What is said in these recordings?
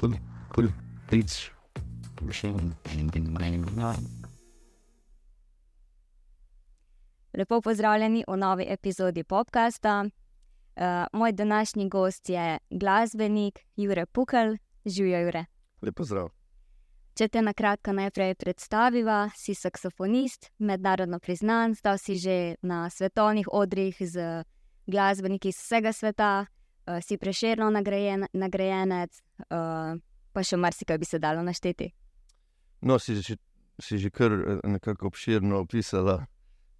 pul, pul, pic. Lepo pozdravljeni v novi epizodi podcasta. Uh, moj današnji gost je glasbenik Jure Pukel, živijo Jure. Lepo zdrav. Če te na kratko najprej predstaviva, si saksofonist, mednarodno priznan, stal si že na svetovnih odrih z glasbeniki iz vsega sveta, uh, si preširno nagrajen, nagrajenec, uh, pa še marsikaj bi se dalo našteti. No, si že, si že kar nekako obširno opisala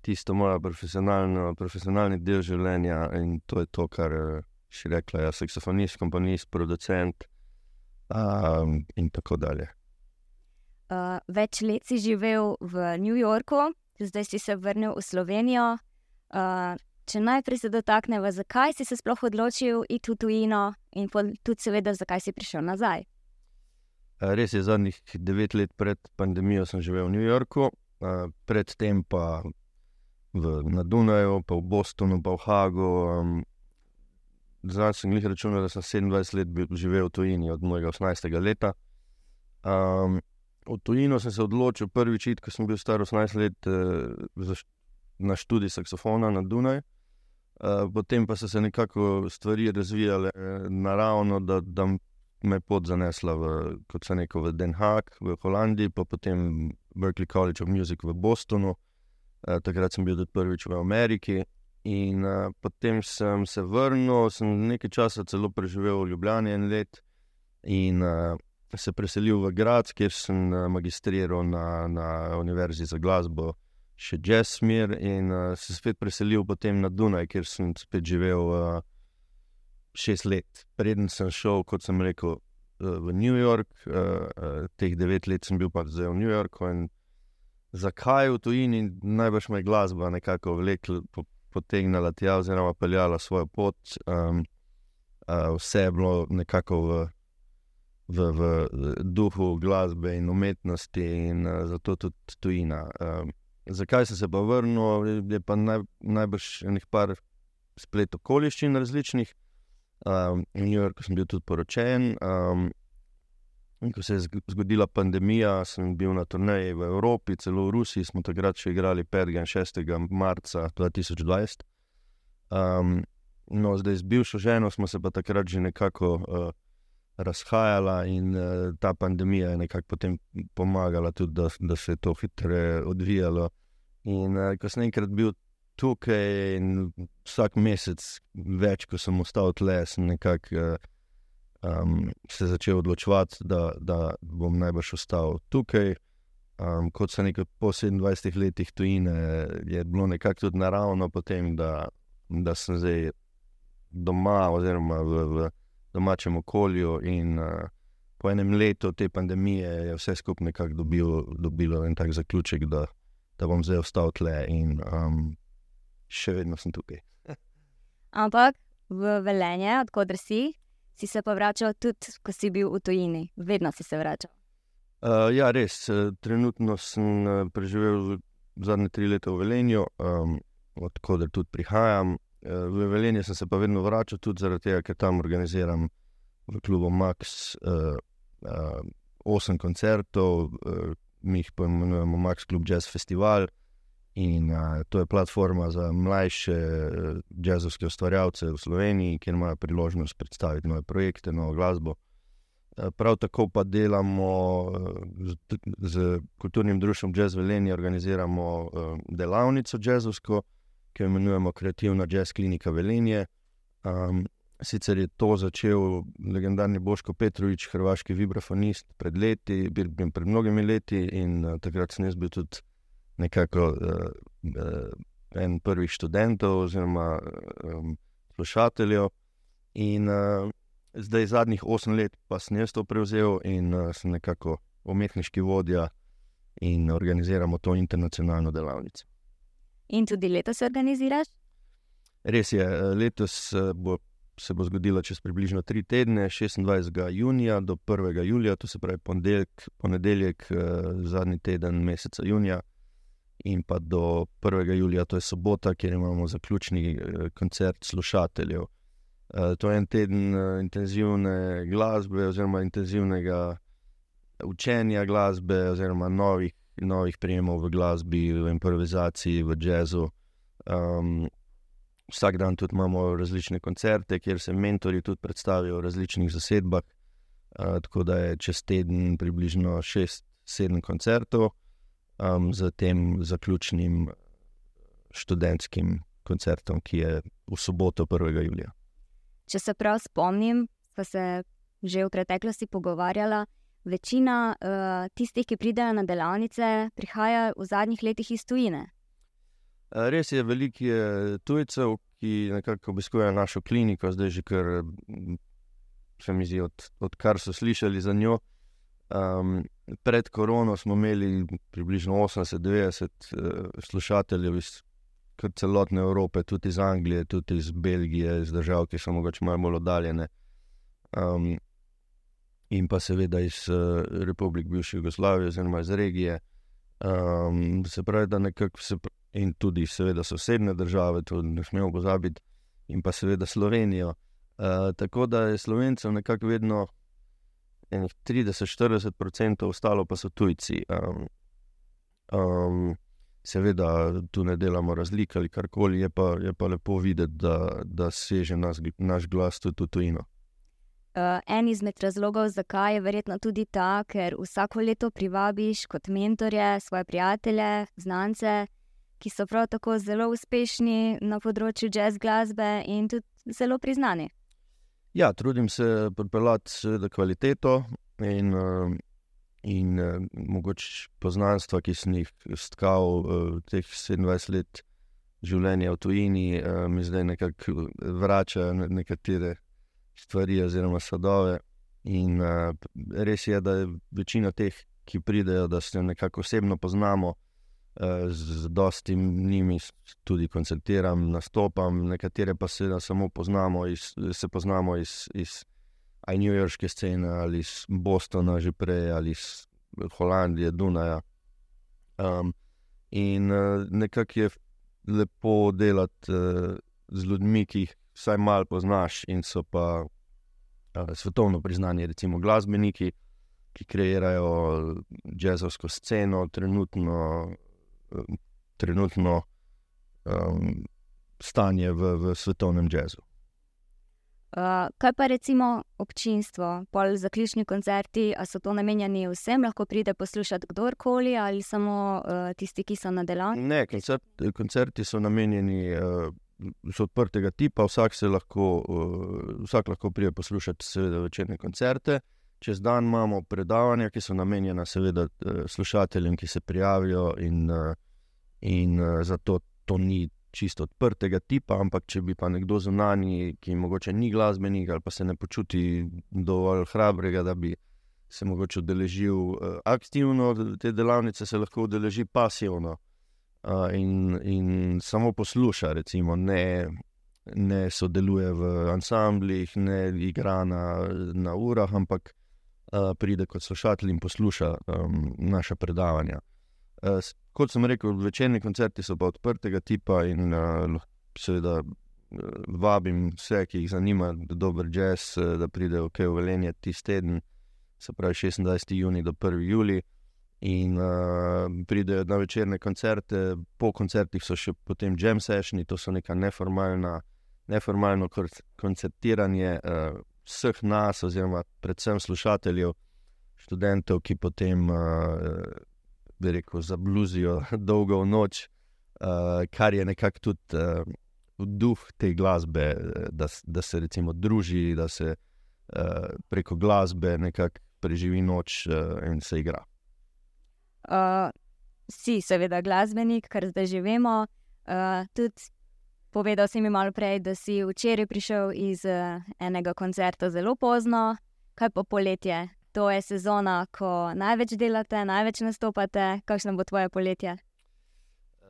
tisto moje profesionalni del življenja in to je to, kar si rekla. Jaz sem saksofonist, komponist, producent um, in tako dalje. Uh, več let si živel v New Yorku, zdaj si se vrnil v Slovenijo. Uh, če najprej se dotaknemo, zakaj si se sploh odločil iti v tujino, in tudi, seveda, zakaj si prišel nazaj. Res je, zadnjih devet let pred pandemijo sem živel v New Yorku, predtem pa v, na Dunaju, pa v Bostonu, pa v Hagu. Zdaj sem jih računal, da sem 27 let živel v tujini, od mojega 18. leta. Um, v tujino sem se odločil prvič, ko sem bil star 18 let, uh, na študij saksofona na Dunaju. Uh, potem pa so se nekako stvari razvijale uh, naravno, da, da me je pot zanesla v, kot se neko, v Den Haag, v Holandiji, pa potem Berkeley College of Music v Bostonu. Uh, takrat sem bil tudi prvič v Ameriki. In uh, potem sem se vrnil, sem nekaj časa celo preživel v Ljubljani en let in uh, se preselil v Grad, kjer sem uh, magistriral na, na Univerzi za glasbo, še jazz smer, in uh, se spet preselil potem na Dunaj, kjer sem spet živel. Uh, šest let, preden sem šel, kot sem rekel, eh, v New York, uh, teh devet let sem bil pa zdaj v New Yorku. Zakaj v tujini najbrž me glasba nekako vlekla, potegnila tja, oziroma peljala svojo pot, um, uh, vse je bilo nekako v, v, v duhu glasbe in umetnosti, in uh, zato tudi tujina. Um, zakaj sem se pa vrnil, je pa naj, najbrž nekaj splet okoliščin različnih. Um, v New Yorku sem bil tudi poročen. Um, ko se je zgodila pandemija, sem bil na turnaji v Evropi, celo v Rusiji, smo takrat še igrali 5. in 6. marca 2020. Um, no, zdaj z bivšo ženo smo se pa takrat že nekako uh, razhajali, in uh, ta pandemija je nekako potem pomagala tudi, da, da se je to hitreje odvijalo. In uh, ko sem enkrat bil tukaj in vsak mesec, več kot sem ostal tle, sem nekako um, se začel odločiti, da, da bom najbrž ostal tukaj. Um, kot se nekaj po 27 letih tujine, je bilo nekako tudi naravno, potem, da, da sem zdaj doma, oziroma v, v domačem okolju. In uh, po enem letu te pandemije je vse skupaj nekako dobilo, dobilo en tak zaključek, da, da bom zdaj ostal tle. In, um, še vedno sem tukaj. Ampak v Velenje, odkudr si, si se pa vračal tudi, ko si bil v tujini, vedno si se vračal. Uh, ja, res. Eh, trenutno sem uh, preživel zadnje tri leta v Velenju, um, odkudr tudi prihajam. Uh, v Velenje sem se pa vedno vračal tudi zaradi tega, ker tam organiziram v klubu Max uh, uh, osem koncertov, uh, mi jih poimenujemo Max Club Jazz Festival. In uh, to je platforma za mlajše uh, jazzovske ustvarjalce v Sloveniji, kjer imajo priložnost predstaviti nove projekte, novo glasbo. Uh, prav tako pa delamo uh, z, z kulturnim društvom Jazz Velenje, organiziramo uh, delavnico jazzovsko, ki jo imenujemo Kreativna jazz klinika Velenje. Um, sicer je to začel legendarni Boško Petrovič, hrvaški vibrafonist, pred leti, pred mnogimi leti, in uh, takrat sem jaz bil tudi nekako uh, uh, en prvih študentov, oziroma um, slušateljev. In uh, zdaj, zadnjih osem let, pa sem jaz to prevzel in uh, sem nekako umetniški vodja in organiziramo to internacionalno delavnico. In tudi letos organiziraš? Res je, letos bo, se bo zgodilo čez približno tri tedne, 26. junija do 1. julija, to se pravi ponedeljek, ponedeljek zadnji teden meseca junija in pa do 1. julija, to je sobota, kjer imamo zaključni eh, koncert slušateljev. Uh, to je en teden intenzivne glasbe, oziroma intenzivnega učenja glasbe, oziroma novih, novih prijemov v glasbi, v improvizaciji, v jazzu. Um, vsak dan tudi imamo različne koncerte, kjer se mentori tudi predstavijo v različnih zasedbah. Uh, tako da je čez teden približno 6-7 koncertov, um, z tem zaključnim študentskim koncertom, ki je v soboto 1. julija. Če se prav spomnim, pa se že v preteklosti pogovarjala. Večina uh, tistih, ki pridejo na delavnice, prihaja v zadnjih letih iz tujine. Eh, res je, veliko je tujcev, ki nekako obiskujejo našo kliniko, zdaj že kar se mi zdi, od, odkar so slišali za njo. Um, pred korono smo imeli približno 80-90 uh, slušateljev iz celotne Evrope, tudi iz Anglije, tudi iz Belgije, iz držav, ki so morda malo bolj oddaljene. Um, in pa seveda iz uh, Republik bivše Jugoslavije, oziroma iz regije. Um, se pravi, da nekako se in tudi, seveda, sosednje države, to ne smemo pozabiti, in pa seveda Slovenijo. Uh, tako da je slovencev nekako vedno 30-40%, ostalo pa so tujci. Um, um, seveda tu ne delamo razlike ali karkoli, je pa, je pa lepo videti, da, da seže nas, naš glas tudi tujino. Uh, en izmed razlogov, zakaj je verjetno tudi ta, ker vsako leto privabiš kot mentorje svoje prijatelje, znance, ki so prav tako zelo uspešni na področju jazz glasbe in tudi zelo priznani. Ja, trudim se pripeljati kvaliteto in uh, in uh, mogoče poznanstva, ki sem jih stkal uh, teh 27 let življenja v tujini, mi zdaj nekako vračajo nekatere stvari oziroma sadove. In res je, da je večina teh, ki pridejo, da se nekako osebno poznamo. Z dostim njimi tudi koncertiram, nastopam, nekatere pa se samo poznamo iz, se poznamo iz, iz aj New Yorkske scene, ali iz Bostona, že prej, ali iz Holandije, Dunaja. Um, in uh, nekako je lepo delati uh, z ljudmi, ki jih vsaj malo poznaš, in so pa uh, svetovno priznani, recimo glasbeniki, ki kreirajo jazzovsko sceno, trenutno, trenutno um, stanje v, v svetovnem jazzu. Uh, kaj pa recimo občinstvo, pol zaključni koncerti, ali so to namenjeni vsem, lahko pride poslušati kdorkoli ali samo uh, tisti, ki so na delavnici? Ne, koncert, koncerti so namenjeni, uh, so odprtega tipa, vsak, lahko, uh, vsak lahko pride poslušati seveda večerne koncerte. Čez dan imamo predavanja, ki so namenjena seveda slušateljem, ki se prijavijo in, uh, in uh, zato to ni čisto odprtega tipa, ampak če bi pa nekdo zunanji, ki morda ni glasbenik ali pa se ne počuti dovolj hrabrega, da bi se mogoče udeležil uh, aktivno te delavnice, se lahko udeleži pasivno uh, in, in samo posluša, recimo, ne, ne sodeluje v ansamblih, ne igra na, na urah, ampak uh, pride kot slušatelj in posluša um, naša predavanja. Uh, kot sem rekel, večerni koncerti so pa odprtega tipa in uh, seveda uh, vabim vse, ki jih zanima, da dober jazz, uh, da pridejo v Kevelenje tisti teden, se pravi 26. juni do 1. juli. In uh, pridejo na večerne koncerte, po koncertih so še potem jam sessioni, to so neka neformalna, neformalno koncertiranje uh, vseh nas, oziroma predvsem slušateljev, študentov, ki potem uh, bi rekel, zabluzijo dolgo v noč, uh, kar je nekako tudi uh, duh te glasbe, da, da se recimo druži, da se uh, preko glasbe nekako preživi noč uh, in se igra. Uh, si, seveda, glasbenik, kar zdaj že vemo. Uh, tudi povedal si mi malo prej, da si včeraj prišel iz uh, enega koncerta zelo pozno, kaj pa poletje, to je sezona, ko največ delate, največ nastopate. Kakšno bo tvoje poletje?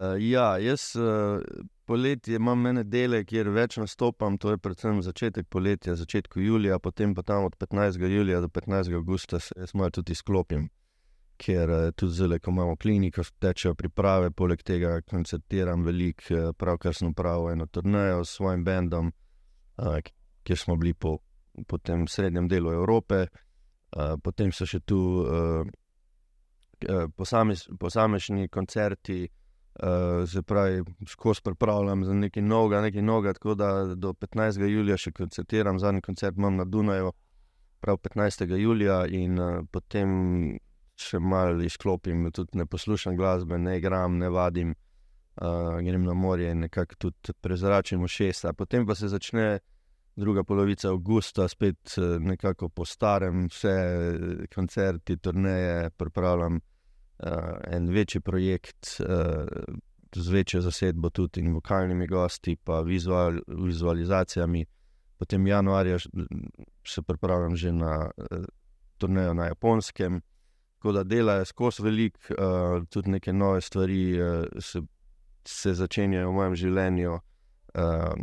Uh, ja, jaz uh, poletje imam ene dele, kjer več nastopam, to je predvsem začetek poletja, začetek julija, potem pa tam od 15. julija do 15. augusta se jaz malo tudi sklopim. Ker uh, tudi zelo, ko imamo kliniko, tečejo priprave, poleg tega koncertiram veliko, uh, pravkar sem upravil eno turnejo s svojim bendom, uh, kjer smo bili po, po tem srednjem delu Evrope, potem so še tu uh, posamezni koncerti. Uh, se pravi, skozi pripravljam za nekaj novega, nekaj novega, tako da do 15. julija še koncertiram, zadnji koncert imam na Dunaju, prav 15. julija, in uh, potem še malo izklopim, tudi ne poslušam glasbe, ne igram, ne vadim, uh, grem na morje in nekako tudi prezračim šest. Potem pa se začne druga polovica avgusta, spet nekako po starem, vse koncerti, turneje, pripravljam uh, en večji projekt uh, z večjo zasedbo, tudi in vokalnimi gosti, pa vizual, vizualizacijami. Potem januarja se pripravljam že na uh, turnejo na japonskem. Tako da delajo skozi veliko, uh, tudi neke nove stvari uh, se, se začenjajo v mojem življenju. Uh,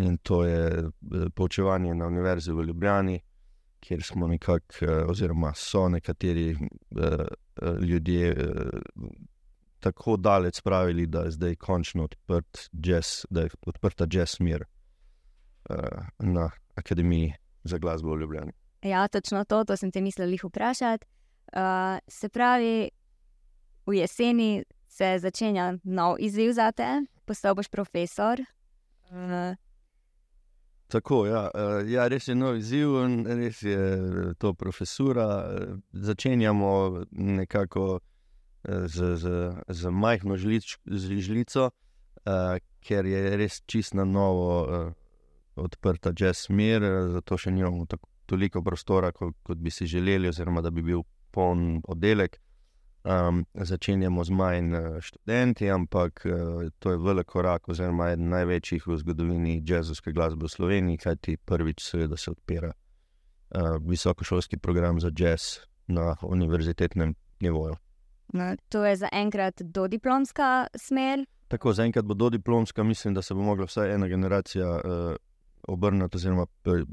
in to je poučevanje na Univerzi v Ljubljani, kjer smo nekako, uh, oziroma so nekateri uh, ljudje uh, tako daleč spravili, da je zdaj končno odprt jazz, da je odprta jazz smer uh, na Akademiji za glasbo v Ljubljani. Ja, točno to, to sem te mislil vprašati. Uh, se pravi, v jeseni se začenja nov izziv za te, postal boš profesor. Uh, Tako, ja. Uh, ja, res je nov izziv, res je eh, to profesura. Začenjamo nekako z, z, z majhno žlič, žlico, uh, ker je res čist na novo uh, odprta jazz smer, zato še nimamo tako, toliko prostora, kot, kot bi si želeli, oziroma da bi bil poln oddelek. Um, začenjamo z manj uh, študenti, ampak uh, to je velik korak, oziroma eden največjih v zgodovini jazzovske glasbe v Sloveniji, kajti prvič seveda se odpira uh, visokošolski program za jazz na univerzitetnem nivoju. No, to je za enkrat do diplomska smer. Tako, za enkrat bo do diplomska, mislim, da se bo mogla vsaj ena generacija uh, obrniti, oziroma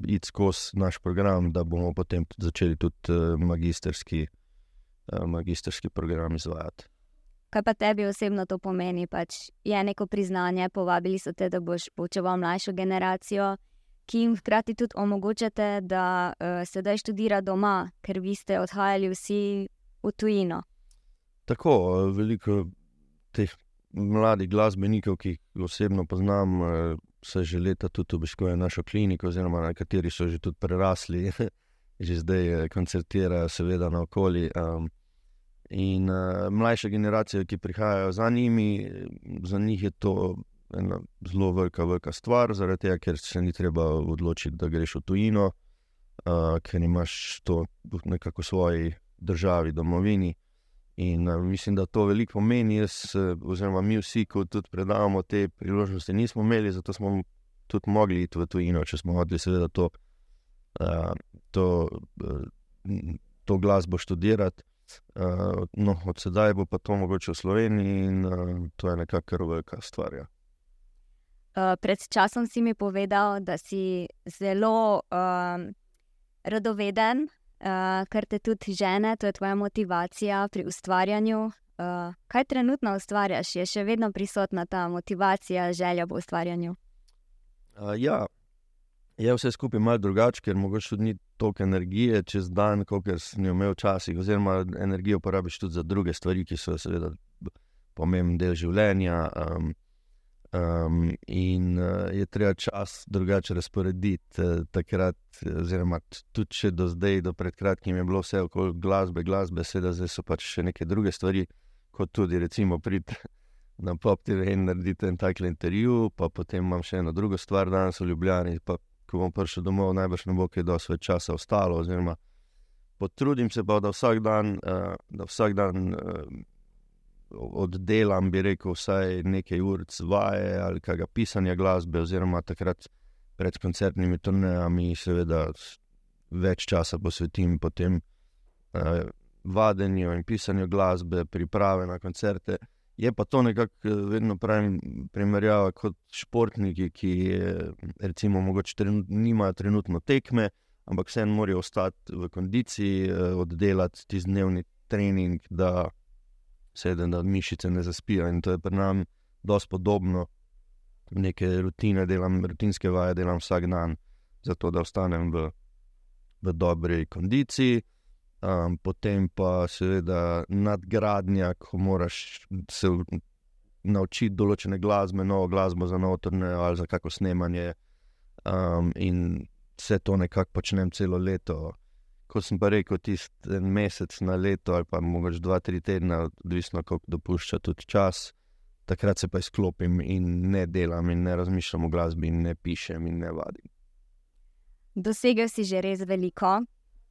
iti skozi naš program, da bomo potem začeli tudi uh, magisterski. Eh, magistrski program izvajati. Kaj pa tebi osebno to pomeni? Pač je neko priznanje, povabili so te, da boš poučeval mlajšo generacijo, ki jim hkrati tudi omogočate, da uh, sedaj študira doma, ker vi ste odhajali vsi v tujino. Tako, eh, veliko teh mladih glasbenikov, ki jih osebno poznam, se že leta tudi obiskujejo našo kliniko, oziroma nekateri so že tudi prerasli. Že zdaj koncertirajo, seveda, na okolju. Um, In uh, mlajše generacije, ki prihajajo za njimi, za njih je to ena zelo velika, velika stvar, zaradi tega, ker se ni treba odločiti, da greš v tujino, uh, ker imaš to nekako v svoji državi, domovini. In uh, mislim, da to veliko pomeni, jaz, oziroma mi vsi, ko tudi predavamo te priložnosti, nismo imeli, zato smo tudi mogli iti v tujino, če smo hodili, seveda, to, uh, to, uh, to glasbo študirati. Uh, no, od sedaj bo pa to mogoče v Sloveniji in uh, to je nekakšna velika stvar. Ja. Uh, pred časom si mi povedal, da si zelo uh, radoveden, uh, kar te tudi žene, to je tvoja motivacija pri ustvarjanju. Uh, kaj trenutno ustvarjaš, je še vedno prisotna ta motivacija, želja po ustvarjanju? Uh, ja, je vse skupaj malo drugače, ker mogoče tudi ni toliko energije čez dan, kot sem jo imel včasih, oziroma energijo porabiš tudi za druge stvari, ki so seveda pomemben del življenja. Um, um, in uh, je treba čas drugače razporediti. Uh, takrat, oziroma tudi če do zdaj, do pred kratkim je bilo vse okoli glasbe, glasbe, sedaj so pač še neke druge stvari, kot tudi recimo prid. Na pop-TV in naredite en tak intervju, pa potem imam še eno drugo stvar, danes v Ljubljani, pa ko bom prišel domov, najbrž ne bo kaj dosti časa ostalo. Oziroma, potrudim se pa, da vsak dan, uh, da vsak dan uh, oddelam, bi rekel, vsaj nekaj ur vaje ali kaj pisanja glasbe, oziroma takrat pred koncertnimi turnejami, seveda več časa posvetim potem uh, vadenju in pisanju glasbe, priprave na koncerte. Je pa to nekako eh, vedno pravim, primerjava kot športniki, ki recimo trenut, nimajo trenutno tekme, ampak vseeno morajo ostati v kondiciji, eh, oddelati ti dnevni trening, da se da mišice ne zaspijo. In to je pri nam dosti podobno. Neke rutine delam, rutinske vaje delam vsak dan, zato da ostanem v, v dobrej kondiciji. Um, potem pa seveda nadgradnja, ko moraš se naučiti določene glasbe, novo glasbo za notorne ali za kako snemanje. Um, in vse to nekako počnem celo leto. Ko sem pa rekel, tisti en mesec na leto, ali pa mogoče dva, tri tedne, odvisno kako dopušča tudi čas, takrat se pa izklopim in ne delam, in ne razmišljam o glasbi, in ne pišem, in ne vadim. Dosegel si že res veliko.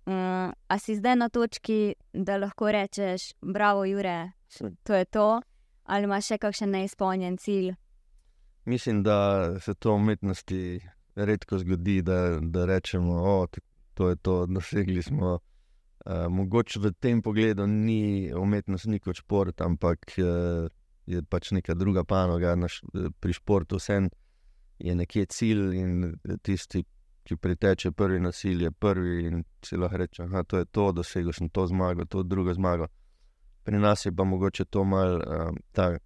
Um, a si zdaj na točki, da lahko rečeš, bravo, Jure, to je to, ali imaš še kakšen neizpolnjen cilj? Mislim, da se to v umetnosti redko zgodi, da, da rečemo, da to je to, dosegli smo. Uh, mogoče v tem pogledu ni umetnost ni kot šport, ampak uh, je pač neka druga panoga. Naš, pri športu vsem je nekje cilj in tisti, ki priteče prvi nasilje, prvi in si lahko reče, da to je to, dosegel sem to zmago, to drugo zmago. Pri nas je pa mogoče to mal uh, ta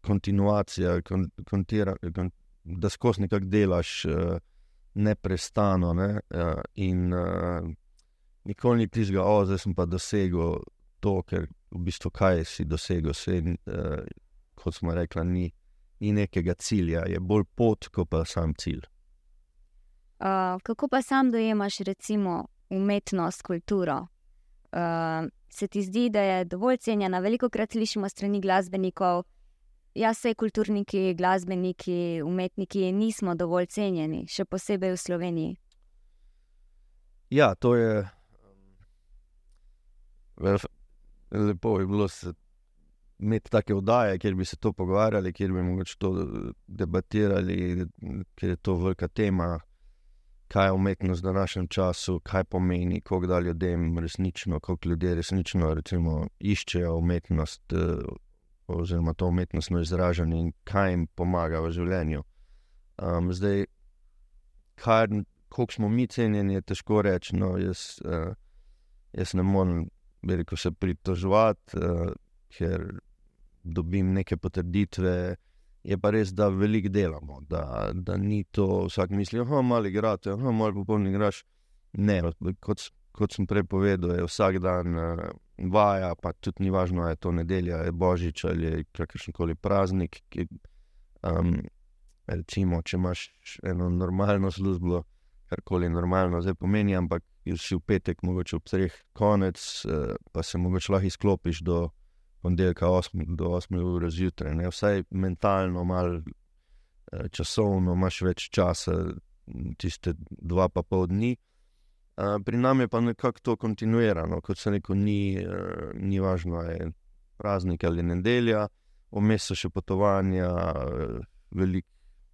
kontinuacija, kon, kontira, kon, da skozi nekaj delaš, uh, neprestano. Ne? Uh, in uh, nikoli ni tizga, o, zdaj sem pa dosegel to, ker v bistvu kaj si dosegel, vse, uh, kot smo rekli, ni, ni nekega cilja, je bolj pot, kot pa sam cilj. Uh, kako pa sam dojemaš, recimo, umetnost, kulturo? Uh, se ti zdi, da je dovolj cenjena? Veliko krat slišimo strani glasbenikov, jaz, vse kulturniki, glasbeniki, umetniki nismo dovolj cenjeni, še posebej v Sloveniji. Ja, to je. Lepo je bilo imeti take oddaje, kjer bi se to pogovarjali, kjer bi lahko to debatirali, ker je to velika tema kaj je umetnost v današnjem času, kaj pomeni, kako da ljudem resnično, kako ljudje resnično recimo, iščejo umetnost, eh, oziroma to umetnostno izražanje in kaj jim pomaga v življenju. Um, zdaj, kako smo mi cenjeni, je težko reči. No, jaz, uh, jaz ne morem veliko se pritoževati, uh, ker dobim neke potrditve. Je pa res, da veliko delamo, da, da ni to vsak misli, da je malo igrati, je malo popoln igraš. Ne, kot, kot sem prej povedal, je vsak dan uh, vaja, pa tudi ni važno, ali je to nedelja, ali je božič ali je kakršen koli praznik. Ki, um, recimo, če imaš eno normalno službo, karkoli normalno zdaj pomeni, ampak si v petek, mogoče ob treh konec, uh, pa se mogoče lahko izklopiš do ponedeljka 8 do 8 ure zjutraj, ne? vsaj mentalno, malo eh, časovno, imaš več časa, tiste dva pa pol dni. Uh, pri nam je pa nekako to kontinuirano, kot se neko ni, uh, ni važno, ali je praznik ali nedelja, vmes so še potovanja, uh, veliko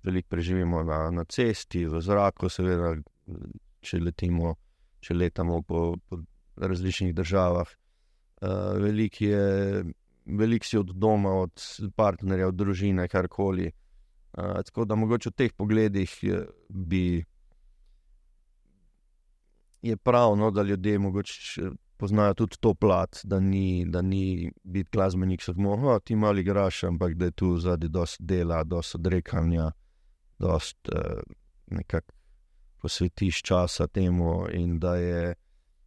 velik preživimo na, na cesti, v zraku, seveda, če letimo, če letamo po, po različnih državah. Uh, veliko je, velik si od doma, od partnerja, od družine, karkoli. Uh, tako da mogoče v teh pogledih bi, je prav, no, da ljudje poznajo tudi to plat, da ni, da ni biti glasbenik, samo oh, ti mali graš, ampak da je tu zadnji dosti dela, dosti odrekanja, dosti uh, nekako posvetiš časa temu in da je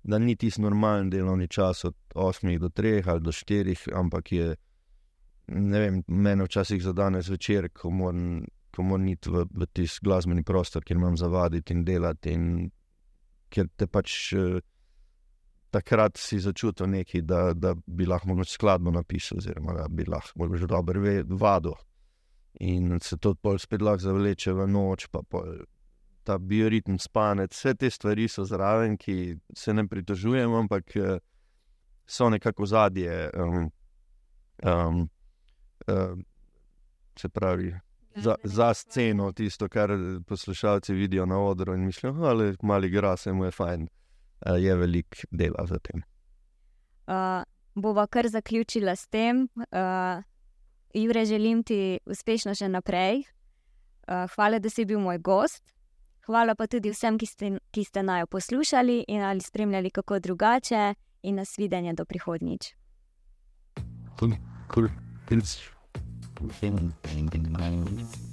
da ni tisti normalen delovni čas od 8 do 3 ali do 4, ampak je meni včasih za danes večer, ko moram, ko moram iti v, v tisti glasbeni prostor, kjer imam zavaditi in delati. In ker te pač eh, takrat si začutil nekaj, da, da bi lahko skladno napisal, oziroma da bi lahko že dobro vadil. In se to spet lahko zavleče v noč, pa pol ta bioritem, spanec, vse te stvari so zraven, ki se ne pritožujemo, ampak eh, so nekako zadje. Um, um, um, se pravi, za, za sceno, tisto, kar poslušalci vidijo na odru in mislijo, da je malo igra, se mu je fajn, uh, je velik dela za tem. Uh, bova kar zaključila s tem. Uh, Jure, želim ti uspešno še naprej. Uh, hvala, da si bil moj gost. Hvala pa tudi vsem, ki ste, ki ste naj poslušali in ali spremljali kako drugače, in nas videnje do prihodnjič. Cool. Cool. feeling thing in my